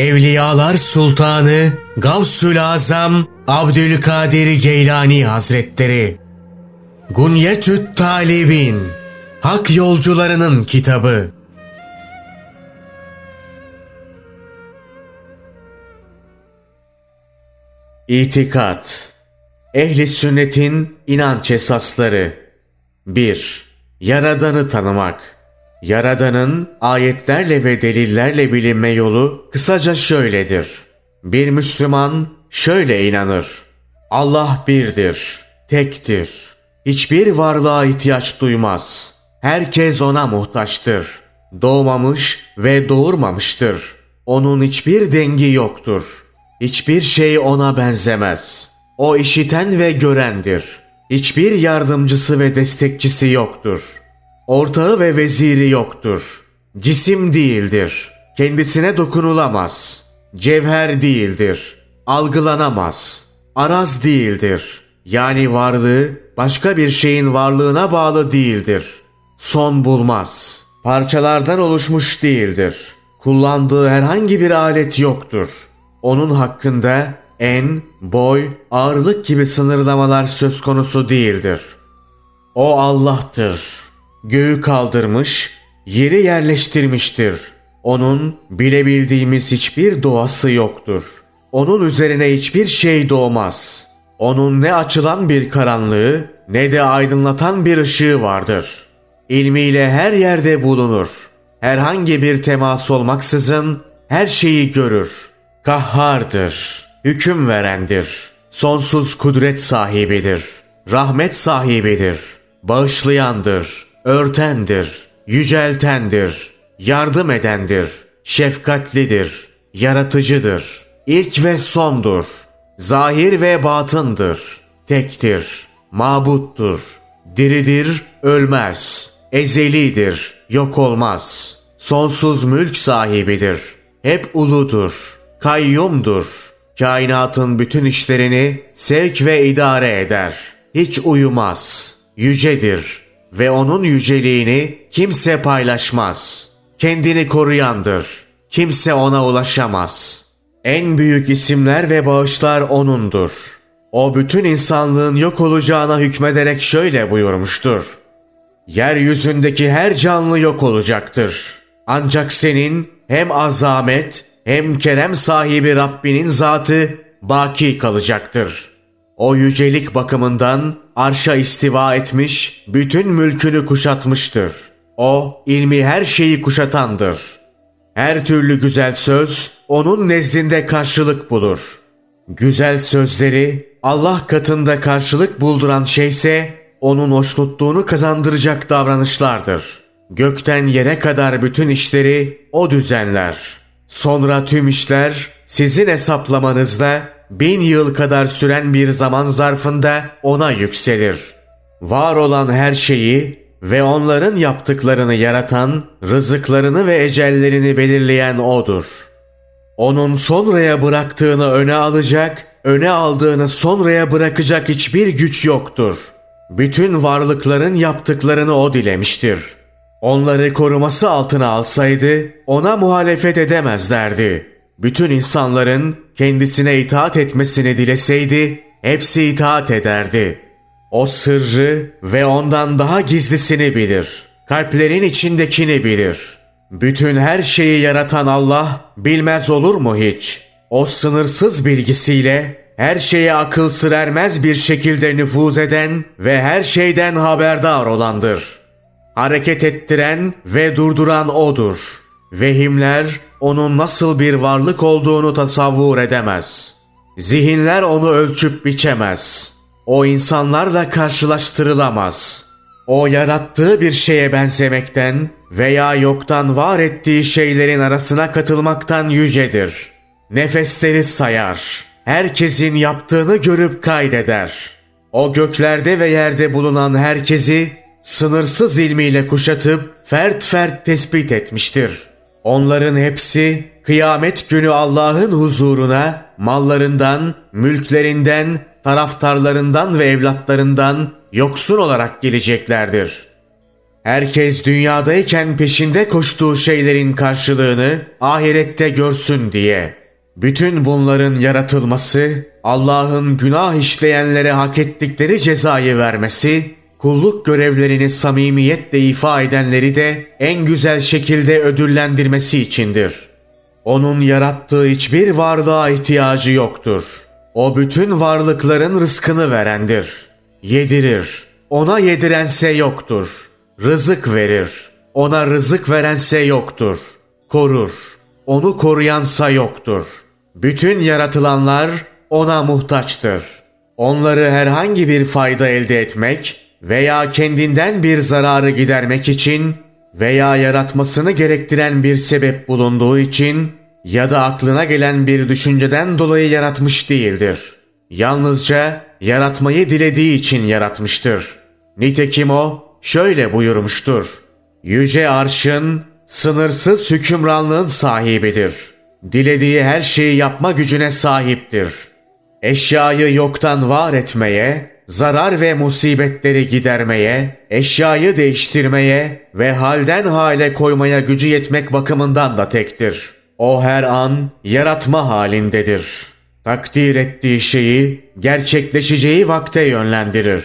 Evliyalar Sultanı Gavsül Azam Abdülkadir Geylani Hazretleri. Gunyetüt Talibin Hak Yolcularının Kitabı. İtikat. Ehli sünnetin inanç esasları. 1. Yaradanı tanımak Yaradanın ayetlerle ve delillerle bilinme yolu kısaca şöyledir. Bir Müslüman şöyle inanır. Allah birdir, tektir. Hiçbir varlığa ihtiyaç duymaz. Herkes ona muhtaçtır. Doğmamış ve doğurmamıştır. Onun hiçbir dengi yoktur. Hiçbir şey ona benzemez. O işiten ve görendir. Hiçbir yardımcısı ve destekçisi yoktur.'' Ortağı ve veziri yoktur. Cisim değildir. Kendisine dokunulamaz. Cevher değildir. Algılanamaz. Araz değildir. Yani varlığı başka bir şeyin varlığına bağlı değildir. Son bulmaz. Parçalardan oluşmuş değildir. Kullandığı herhangi bir alet yoktur. Onun hakkında en, boy, ağırlık gibi sınırlamalar söz konusu değildir. O Allah'tır. Göğü kaldırmış, yeri yerleştirmiştir. Onun bilebildiğimiz hiçbir doğası yoktur. Onun üzerine hiçbir şey doğmaz. Onun ne açılan bir karanlığı ne de aydınlatan bir ışığı vardır. İlmiyle her yerde bulunur. Herhangi bir temas olmaksızın her şeyi görür. Kahhardır, hüküm verendir. Sonsuz kudret sahibidir. Rahmet sahibidir. Bağışlayandır örtendir, yüceltendir, yardım edendir, şefkatlidir, yaratıcıdır, ilk ve sondur, zahir ve batındır, tektir, mabuttur, diridir, ölmez, ezelidir, yok olmaz, sonsuz mülk sahibidir, hep uludur, kayyumdur, kainatın bütün işlerini sevk ve idare eder, hiç uyumaz, yücedir, ve onun yüceliğini kimse paylaşmaz. Kendini koruyandır. Kimse ona ulaşamaz. En büyük isimler ve bağışlar O'nundur. O bütün insanlığın yok olacağına hükmederek şöyle buyurmuştur. Yeryüzündeki her canlı yok olacaktır. Ancak senin hem azamet hem kerem sahibi Rabbinin zatı baki kalacaktır.'' O yücelik bakımından arşa istiva etmiş, bütün mülkünü kuşatmıştır. O ilmi her şeyi kuşatandır. Her türlü güzel söz onun nezdinde karşılık bulur. Güzel sözleri Allah katında karşılık bulduran şeyse onun hoşnutluğunu kazandıracak davranışlardır. Gökten yere kadar bütün işleri o düzenler. Sonra tüm işler sizin hesaplamanızda bin yıl kadar süren bir zaman zarfında ona yükselir. Var olan her şeyi ve onların yaptıklarını yaratan, rızıklarını ve ecellerini belirleyen O'dur. Onun sonraya bıraktığını öne alacak, öne aldığını sonraya bırakacak hiçbir güç yoktur. Bütün varlıkların yaptıklarını O dilemiştir. Onları koruması altına alsaydı ona muhalefet edemezlerdi.'' Bütün insanların kendisine itaat etmesini dileseydi, hepsi itaat ederdi. O sırrı ve ondan daha gizlisini bilir. Kalplerin içindekini bilir. Bütün her şeyi yaratan Allah bilmez olur mu hiç? O sınırsız bilgisiyle her şeye akıl sır bir şekilde nüfuz eden ve her şeyden haberdar olandır. Hareket ettiren ve durduran O'dur. Vehimler onun nasıl bir varlık olduğunu tasavvur edemez. Zihinler onu ölçüp biçemez. O insanlarla karşılaştırılamaz. O yarattığı bir şeye benzemekten veya yoktan var ettiği şeylerin arasına katılmaktan yücedir. Nefesleri sayar. Herkesin yaptığını görüp kaydeder. O göklerde ve yerde bulunan herkesi sınırsız ilmiyle kuşatıp fert fert tespit etmiştir.'' Onların hepsi kıyamet günü Allah'ın huzuruna mallarından, mülklerinden, taraftarlarından ve evlatlarından yoksun olarak geleceklerdir. Herkes dünyadayken peşinde koştuğu şeylerin karşılığını ahirette görsün diye. Bütün bunların yaratılması, Allah'ın günah işleyenlere hak ettikleri cezayı vermesi, kulluk görevlerini samimiyetle ifa edenleri de en güzel şekilde ödüllendirmesi içindir. Onun yarattığı hiçbir varlığa ihtiyacı yoktur. O bütün varlıkların rızkını verendir. Yedirir. Ona yedirense yoktur. Rızık verir. Ona rızık verense yoktur. Korur. Onu koruyansa yoktur. Bütün yaratılanlar ona muhtaçtır. Onları herhangi bir fayda elde etmek veya kendinden bir zararı gidermek için veya yaratmasını gerektiren bir sebep bulunduğu için ya da aklına gelen bir düşünceden dolayı yaratmış değildir. Yalnızca yaratmayı dilediği için yaratmıştır. Nitekim o şöyle buyurmuştur. Yüce arşın sınırsız hükümranlığın sahibidir. Dilediği her şeyi yapma gücüne sahiptir. Eşyayı yoktan var etmeye, zarar ve musibetleri gidermeye, eşyayı değiştirmeye ve halden hale koymaya gücü yetmek bakımından da tektir. O her an yaratma halindedir. Takdir ettiği şeyi gerçekleşeceği vakte yönlendirir.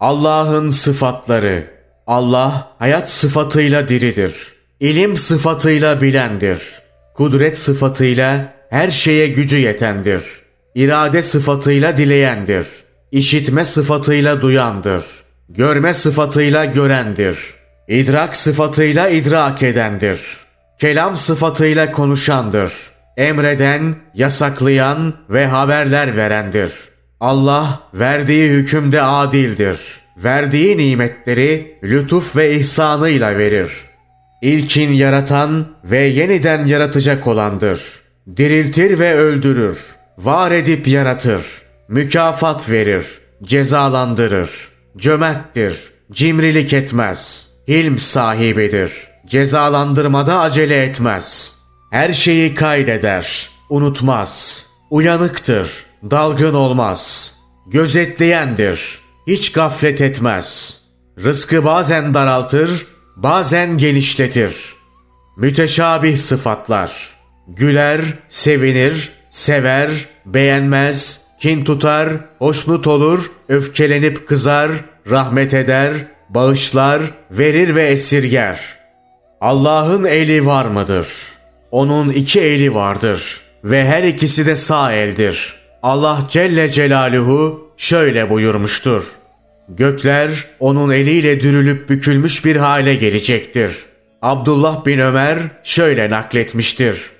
Allah'ın sıfatları Allah hayat sıfatıyla diridir. İlim sıfatıyla bilendir. Kudret sıfatıyla her şeye gücü yetendir. İrade sıfatıyla dileyendir. İşitme sıfatıyla duyandır. Görme sıfatıyla görendir. İdrak sıfatıyla idrak edendir. Kelam sıfatıyla konuşandır. Emreden, yasaklayan ve haberler verendir. Allah verdiği hükümde adildir. Verdiği nimetleri lütuf ve ihsanıyla verir. İlkin yaratan ve yeniden yaratacak olandır. Diriltir ve öldürür. Var edip yaratır. Mükafat verir. Cezalandırır. Cömerttir. Cimrilik etmez. Hilm sahibidir. Cezalandırmada acele etmez. Her şeyi kaydeder. Unutmaz. Uyanıktır. Dalgın olmaz. Gözetleyendir. Hiç gaflet etmez. Rızkı bazen daraltır, bazen genişletir. Müteşabih sıfatlar. Güler, sevinir, sever, beğenmez, kin tutar, hoşnut olur, öfkelenip kızar, rahmet eder, bağışlar, verir ve esirger. Allah'ın eli var mıdır? Onun iki eli vardır ve her ikisi de sağ eldir. Allah Celle Celaluhu şöyle buyurmuştur. Gökler onun eliyle dürülüp bükülmüş bir hale gelecektir. Abdullah bin Ömer şöyle nakletmiştir.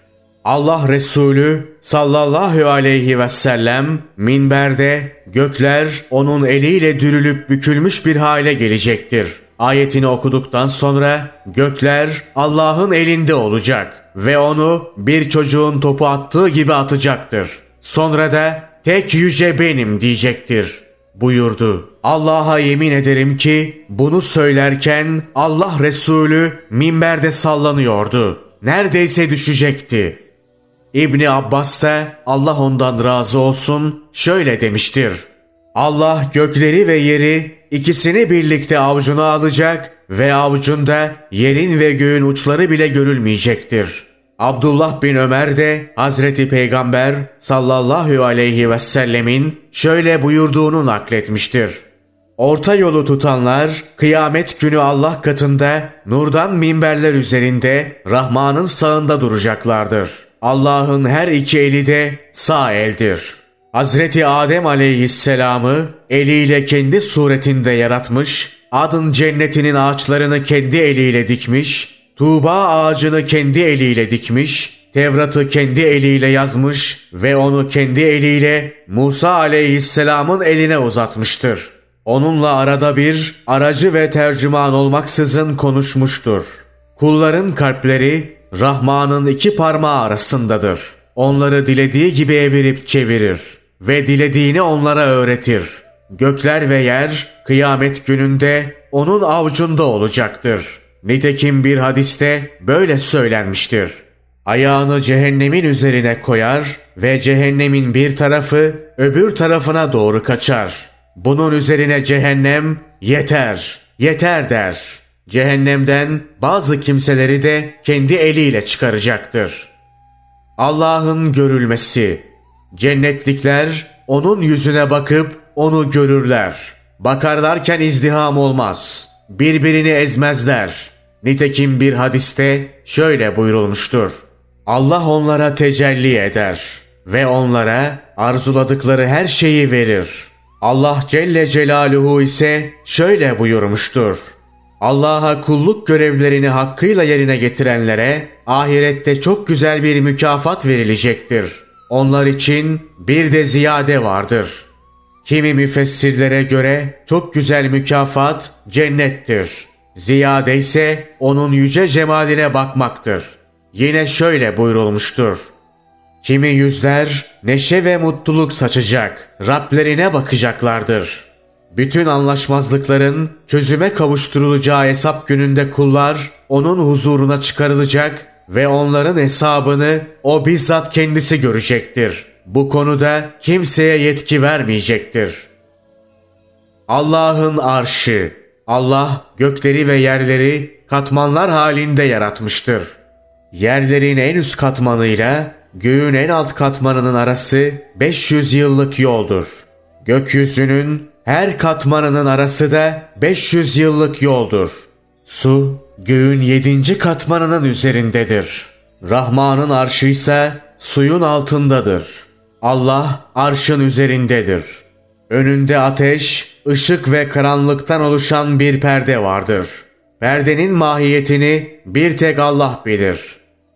Allah Resulü sallallahu aleyhi ve sellem minberde gökler onun eliyle dürülüp bükülmüş bir hale gelecektir. Ayetini okuduktan sonra gökler Allah'ın elinde olacak ve onu bir çocuğun topu attığı gibi atacaktır. Sonra da tek yüce benim diyecektir buyurdu. Allah'a yemin ederim ki bunu söylerken Allah Resulü minberde sallanıyordu. Neredeyse düşecekti. İbni Abbas da Allah ondan razı olsun şöyle demiştir. Allah gökleri ve yeri ikisini birlikte avucuna alacak ve avucunda yerin ve göğün uçları bile görülmeyecektir. Abdullah bin Ömer de Hazreti Peygamber sallallahu aleyhi ve sellemin şöyle buyurduğunu nakletmiştir. Orta yolu tutanlar kıyamet günü Allah katında nurdan minberler üzerinde Rahman'ın sağında duracaklardır. Allah'ın her iki eli de sağ eldir. Hazreti Adem aleyhisselamı eliyle kendi suretinde yaratmış, adın cennetinin ağaçlarını kendi eliyle dikmiş, Tuğba ağacını kendi eliyle dikmiş, Tevrat'ı kendi eliyle yazmış ve onu kendi eliyle Musa aleyhisselamın eline uzatmıştır. Onunla arada bir aracı ve tercüman olmaksızın konuşmuştur. Kulların kalpleri Rahman'ın iki parmağı arasındadır. Onları dilediği gibi evirip çevirir ve dilediğini onlara öğretir. Gökler ve yer kıyamet gününde onun avucunda olacaktır.'' Nitekim bir hadiste böyle söylenmiştir. Ayağını cehennemin üzerine koyar ve cehennemin bir tarafı öbür tarafına doğru kaçar. Bunun üzerine cehennem yeter, yeter der. Cehennemden bazı kimseleri de kendi eliyle çıkaracaktır. Allah'ın görülmesi. Cennetlikler onun yüzüne bakıp onu görürler. Bakarlarken izdiham olmaz. Birbirini ezmezler. Nitekim bir hadiste şöyle buyurulmuştur. Allah onlara tecelli eder ve onlara arzuladıkları her şeyi verir. Allah Celle Celaluhu ise şöyle buyurmuştur. Allah'a kulluk görevlerini hakkıyla yerine getirenlere ahirette çok güzel bir mükafat verilecektir. Onlar için bir de ziyade vardır. Kimi müfessirlere göre çok güzel mükafat cennettir. Ziyade ise onun yüce cemaline bakmaktır. Yine şöyle buyurulmuştur. Kimi yüzler neşe ve mutluluk saçacak, Rablerine bakacaklardır.'' Bütün anlaşmazlıkların çözüme kavuşturulacağı hesap gününde kullar onun huzuruna çıkarılacak ve onların hesabını o bizzat kendisi görecektir. Bu konuda kimseye yetki vermeyecektir. Allah'ın arşı Allah gökleri ve yerleri katmanlar halinde yaratmıştır. Yerlerin en üst katmanıyla göğün en alt katmanının arası 500 yıllık yoldur. Gökyüzünün her katmanının arası da 500 yıllık yoldur. Su göğün yedinci katmanının üzerindedir. Rahman'ın arşı ise suyun altındadır. Allah arşın üzerindedir. Önünde ateş, ışık ve karanlıktan oluşan bir perde vardır. Perdenin mahiyetini bir tek Allah bilir.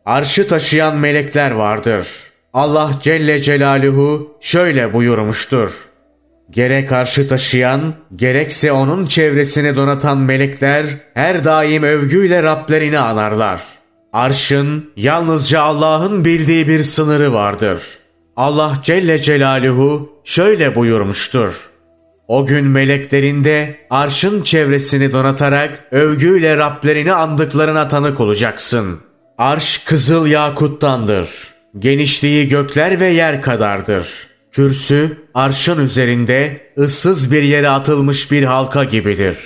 Arşı taşıyan melekler vardır. Allah Celle Celaluhu şöyle buyurmuştur. Gerek karşı taşıyan, gerekse onun çevresini donatan melekler her daim övgüyle Rablerini anarlar. Arşın yalnızca Allah'ın bildiği bir sınırı vardır. Allah Celle Celaluhu şöyle buyurmuştur. O gün meleklerinde arşın çevresini donatarak övgüyle Rablerini andıklarına tanık olacaksın. Arş kızıl yakuttandır. Genişliği gökler ve yer kadardır.'' Kürsü arşın üzerinde ıssız bir yere atılmış bir halka gibidir.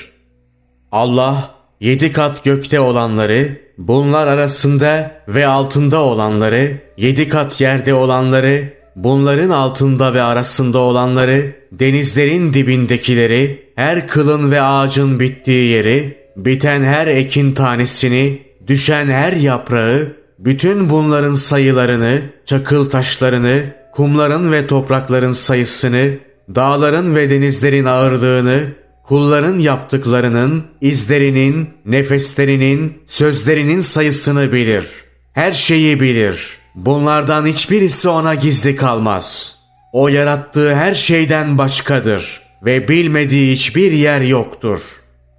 Allah yedi kat gökte olanları, bunlar arasında ve altında olanları, yedi kat yerde olanları, bunların altında ve arasında olanları, denizlerin dibindekileri, her kılın ve ağacın bittiği yeri, biten her ekin tanesini, düşen her yaprağı, bütün bunların sayılarını, çakıl taşlarını, kumların ve toprakların sayısını, dağların ve denizlerin ağırlığını, kulların yaptıklarının, izlerinin, nefeslerinin, sözlerinin sayısını bilir. Her şeyi bilir. Bunlardan hiçbirisi ona gizli kalmaz. O yarattığı her şeyden başkadır ve bilmediği hiçbir yer yoktur.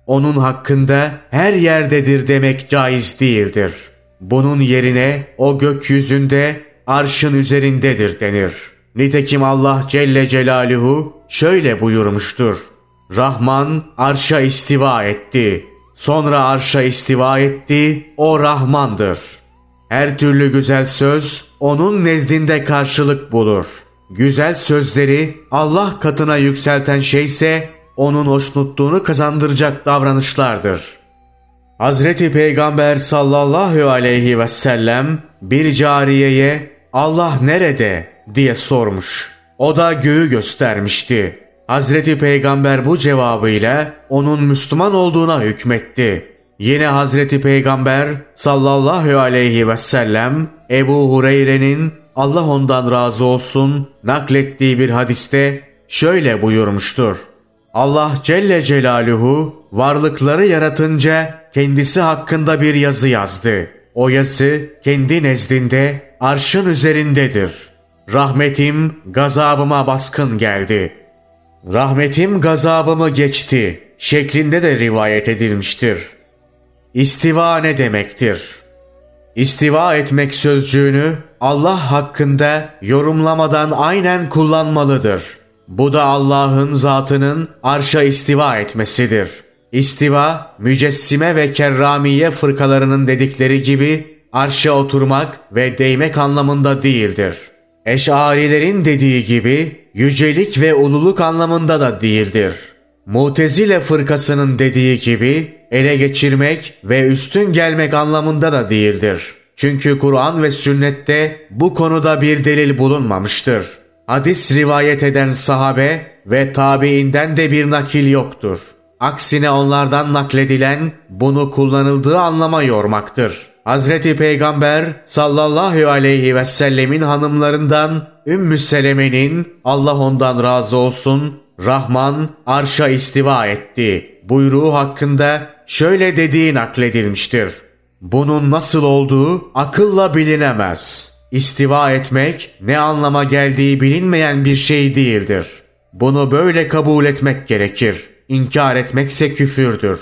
Onun hakkında her yerdedir demek caiz değildir. Bunun yerine o gökyüzünde arşın üzerindedir denir. Nitekim Allah Celle Celaluhu şöyle buyurmuştur. Rahman arşa istiva etti. Sonra arşa istiva etti. O Rahmandır. Her türlü güzel söz onun nezdinde karşılık bulur. Güzel sözleri Allah katına yükselten şeyse onun hoşnutluğunu kazandıracak davranışlardır. Hazreti Peygamber sallallahu aleyhi ve sellem bir cariyeye Allah nerede diye sormuş. O da göğü göstermişti. Hazreti Peygamber bu cevabıyla onun Müslüman olduğuna hükmetti. Yine Hazreti Peygamber sallallahu aleyhi ve sellem Ebu Hureyre'nin Allah ondan razı olsun naklettiği bir hadiste şöyle buyurmuştur. Allah Celle Celaluhu varlıkları yaratınca kendisi hakkında bir yazı yazdı. O yazı kendi nezdinde arşın üzerindedir. Rahmetim gazabıma baskın geldi. Rahmetim gazabımı geçti şeklinde de rivayet edilmiştir. İstiva ne demektir? İstiva etmek sözcüğünü Allah hakkında yorumlamadan aynen kullanmalıdır. Bu da Allah'ın zatının arşa istiva etmesidir. İstiva, mücessime ve kerramiye fırkalarının dedikleri gibi arşa oturmak ve değmek anlamında değildir. Eşarilerin dediği gibi yücelik ve ululuk anlamında da değildir. Mutezile fırkasının dediği gibi ele geçirmek ve üstün gelmek anlamında da değildir. Çünkü Kur'an ve sünnette bu konuda bir delil bulunmamıştır. Hadis rivayet eden sahabe ve tabiinden de bir nakil yoktur. Aksine onlardan nakledilen bunu kullanıldığı anlama yormaktır. Hazreti Peygamber sallallahu aleyhi ve sellemin hanımlarından Ümmü Seleme'nin Allah ondan razı olsun Rahman arşa istiva etti buyruğu hakkında şöyle dediği nakledilmiştir. Bunun nasıl olduğu akılla bilinemez. İstiva etmek ne anlama geldiği bilinmeyen bir şey değildir. Bunu böyle kabul etmek gerekir. İnkar etmekse küfürdür.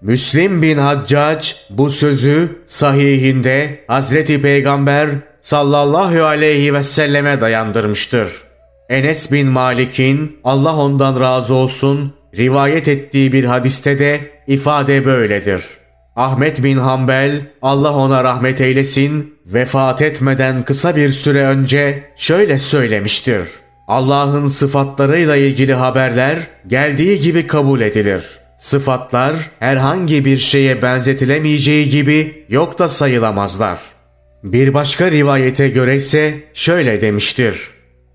Müslim bin Haccac bu sözü sahihinde Hazreti Peygamber sallallahu aleyhi ve selleme dayandırmıştır. Enes bin Malik'in Allah ondan razı olsun rivayet ettiği bir hadiste de ifade böyledir. Ahmet bin Hanbel Allah ona rahmet eylesin vefat etmeden kısa bir süre önce şöyle söylemiştir. Allah'ın sıfatlarıyla ilgili haberler geldiği gibi kabul edilir. Sıfatlar herhangi bir şeye benzetilemeyeceği gibi yok da sayılamazlar. Bir başka rivayete göre ise şöyle demiştir.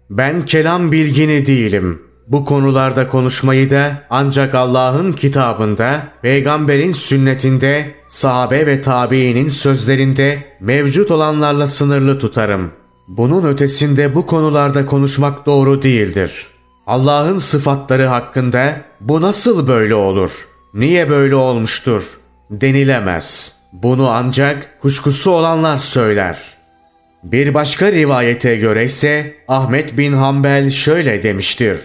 Ben kelam bilgini değilim. Bu konularda konuşmayı da ancak Allah'ın kitabında, peygamberin sünnetinde, sahabe ve tabiinin sözlerinde mevcut olanlarla sınırlı tutarım. Bunun ötesinde bu konularda konuşmak doğru değildir. Allah'ın sıfatları hakkında bu nasıl böyle olur? Niye böyle olmuştur? Denilemez. Bunu ancak kuşkusu olanlar söyler. Bir başka rivayete göre ise Ahmet bin Hanbel şöyle demiştir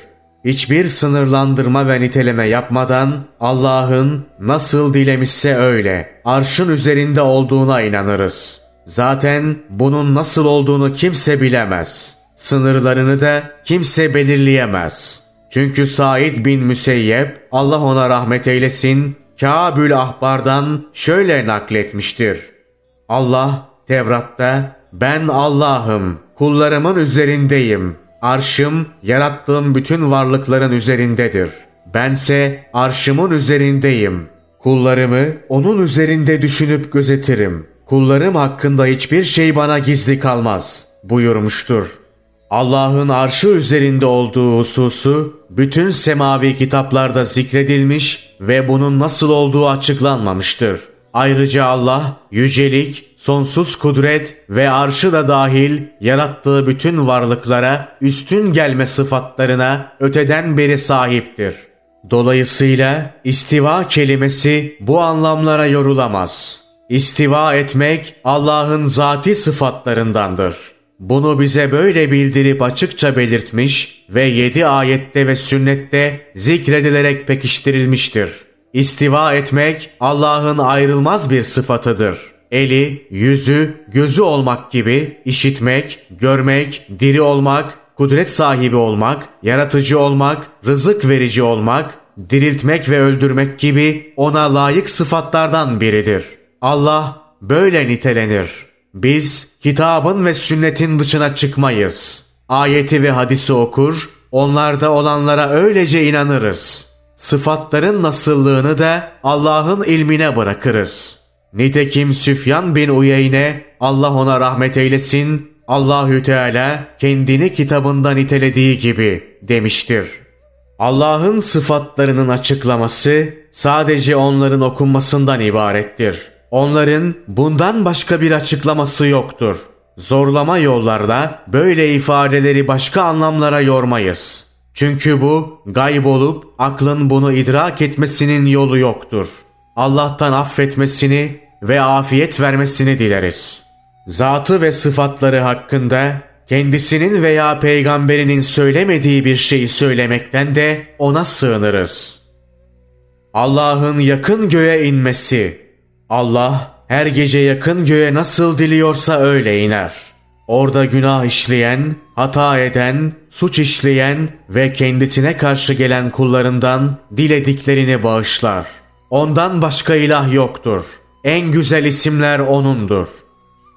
hiçbir sınırlandırma ve niteleme yapmadan Allah'ın nasıl dilemişse öyle arşın üzerinde olduğuna inanırız. Zaten bunun nasıl olduğunu kimse bilemez. Sınırlarını da kimse belirleyemez. Çünkü Said bin Müseyyep Allah ona rahmet eylesin Kâbül Ahbar'dan şöyle nakletmiştir. Allah Tevrat'ta ben Allah'ım kullarımın üzerindeyim Arşım yarattığım bütün varlıkların üzerindedir. Bense arşımın üzerindeyim. Kullarımı onun üzerinde düşünüp gözetirim. Kullarım hakkında hiçbir şey bana gizli kalmaz buyurmuştur. Allah'ın arşı üzerinde olduğu hususu bütün semavi kitaplarda zikredilmiş ve bunun nasıl olduğu açıklanmamıştır. Ayrıca Allah yücelik, sonsuz kudret ve arşı da dahil yarattığı bütün varlıklara üstün gelme sıfatlarına öteden beri sahiptir. Dolayısıyla istiva kelimesi bu anlamlara yorulamaz. İstiva etmek Allah'ın zati sıfatlarındandır. Bunu bize böyle bildirip açıkça belirtmiş ve yedi ayette ve sünnette zikredilerek pekiştirilmiştir. İstiva etmek Allah'ın ayrılmaz bir sıfatıdır.'' eli, yüzü, gözü olmak gibi işitmek, görmek, diri olmak, kudret sahibi olmak, yaratıcı olmak, rızık verici olmak, diriltmek ve öldürmek gibi ona layık sıfatlardan biridir. Allah böyle nitelenir. Biz kitabın ve sünnetin dışına çıkmayız. Ayeti ve hadisi okur, onlarda olanlara öylece inanırız. Sıfatların nasıllığını da Allah'ın ilmine bırakırız.'' Nitekim Süfyan bin Uyeyne Allah ona rahmet eylesin Allahü Teala kendini kitabında nitelediği gibi demiştir. Allah'ın sıfatlarının açıklaması sadece onların okunmasından ibarettir. Onların bundan başka bir açıklaması yoktur. Zorlama yollarla böyle ifadeleri başka anlamlara yormayız. Çünkü bu gayb olup aklın bunu idrak etmesinin yolu yoktur. Allah'tan affetmesini ve afiyet vermesini dileriz. Zatı ve sıfatları hakkında kendisinin veya peygamberinin söylemediği bir şeyi söylemekten de ona sığınırız. Allah'ın yakın göğe inmesi. Allah her gece yakın göğe nasıl diliyorsa öyle iner. Orada günah işleyen, hata eden, suç işleyen ve kendisine karşı gelen kullarından dilediklerini bağışlar. Ondan başka ilah yoktur.'' en güzel isimler O'nundur.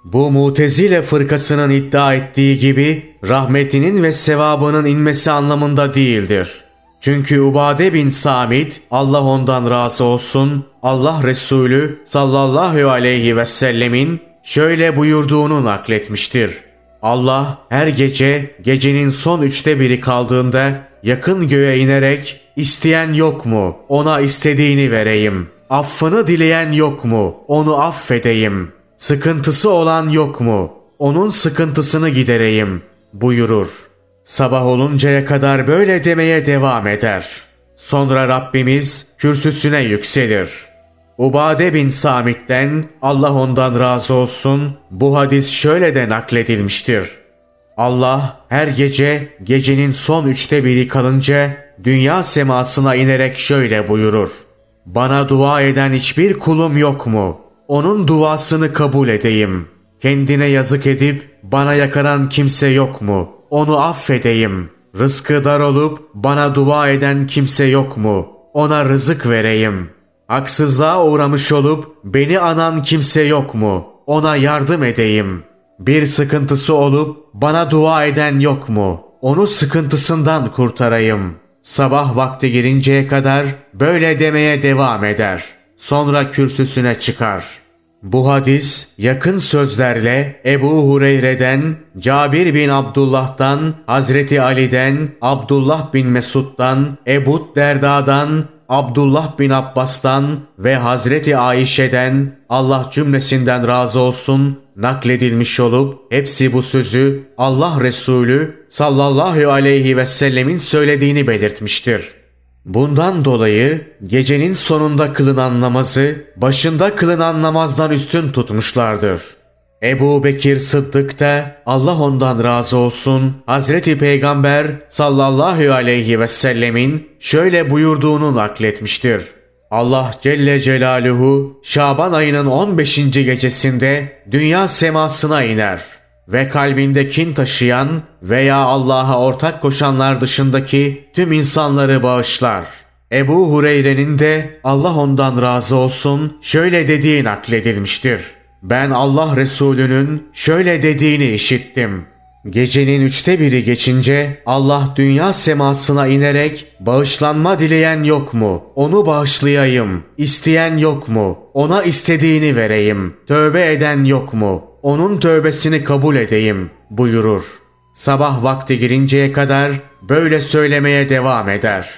Bu mutezile fırkasının iddia ettiği gibi rahmetinin ve sevabının inmesi anlamında değildir. Çünkü Ubade bin Samit, Allah ondan razı olsun, Allah Resulü sallallahu aleyhi ve sellemin şöyle buyurduğunu nakletmiştir. Allah her gece gecenin son üçte biri kaldığında yakın göğe inerek isteyen yok mu ona istediğini vereyim. Affını dileyen yok mu onu affedeyim. Sıkıntısı olan yok mu onun sıkıntısını gidereyim buyurur. Sabah oluncaya kadar böyle demeye devam eder. Sonra Rabbimiz kürsüsüne yükselir. Ubade bin Samit'ten Allah ondan razı olsun bu hadis şöyle de nakledilmiştir. Allah her gece gecenin son üçte biri kalınca dünya semasına inerek şöyle buyurur. Bana dua eden hiçbir kulum yok mu? Onun duasını kabul edeyim. Kendine yazık edip bana yakaran kimse yok mu? Onu affedeyim. Rızkı dar olup bana dua eden kimse yok mu? Ona rızık vereyim. Haksızlığa uğramış olup beni anan kimse yok mu? Ona yardım edeyim. Bir sıkıntısı olup bana dua eden yok mu? Onu sıkıntısından kurtarayım. Sabah vakti girinceye kadar böyle demeye devam eder. Sonra kürsüsüne çıkar.'' Bu hadis yakın sözlerle Ebu Hureyre'den, Cabir bin Abdullah'tan, Hazreti Ali'den, Abdullah bin Mesud'dan, Ebu Derda'dan, Abdullah bin Abbas'tan ve Hazreti Ayşe'den Allah cümlesinden razı olsun nakledilmiş olup hepsi bu sözü Allah Resulü sallallahu aleyhi ve sellemin söylediğini belirtmiştir. Bundan dolayı gecenin sonunda kılınan namazı başında kılınan namazdan üstün tutmuşlardır. Ebu Bekir Sıddık da Allah ondan razı olsun Hazreti Peygamber sallallahu aleyhi ve sellemin şöyle buyurduğunu nakletmiştir. Allah Celle Celaluhu Şaban ayının 15. gecesinde dünya semasına iner.'' ve kalbinde kin taşıyan veya Allah'a ortak koşanlar dışındaki tüm insanları bağışlar. Ebu Hureyre'nin de Allah ondan razı olsun şöyle dediği nakledilmiştir. Ben Allah Resulü'nün şöyle dediğini işittim. Gecenin üçte biri geçince Allah dünya semasına inerek bağışlanma dileyen yok mu? Onu bağışlayayım. İsteyen yok mu? Ona istediğini vereyim. Tövbe eden yok mu? onun tövbesini kabul edeyim buyurur. Sabah vakti girinceye kadar böyle söylemeye devam eder.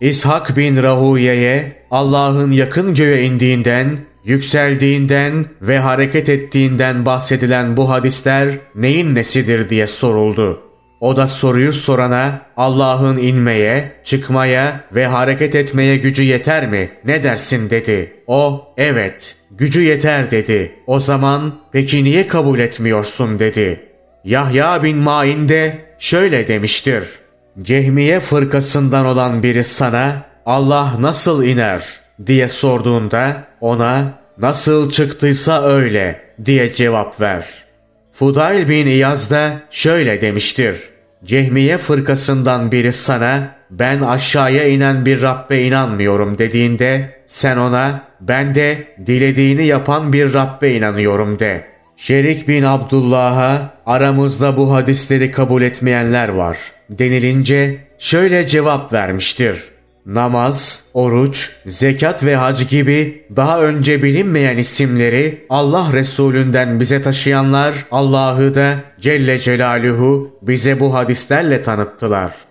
İshak bin Rahuye'ye Allah'ın yakın göğe indiğinden, yükseldiğinden ve hareket ettiğinden bahsedilen bu hadisler neyin nesidir diye soruldu. O da soruyu sorana Allah'ın inmeye, çıkmaya ve hareket etmeye gücü yeter mi? Ne dersin dedi. O evet gücü yeter dedi. O zaman peki niye kabul etmiyorsun dedi. Yahya bin Ma'in de şöyle demiştir. Cehmiye fırkasından olan biri sana Allah nasıl iner diye sorduğunda ona nasıl çıktıysa öyle diye cevap ver.'' Fudayl bin İyaz da şöyle demiştir. Cehmiye fırkasından biri sana ben aşağıya inen bir Rabbe inanmıyorum dediğinde sen ona ben de dilediğini yapan bir Rabbe inanıyorum de. Şerik bin Abdullah'a aramızda bu hadisleri kabul etmeyenler var denilince şöyle cevap vermiştir namaz, oruç, zekat ve hac gibi daha önce bilinmeyen isimleri Allah Resulünden bize taşıyanlar Allah'ı da Celle Celaluhu bize bu hadislerle tanıttılar.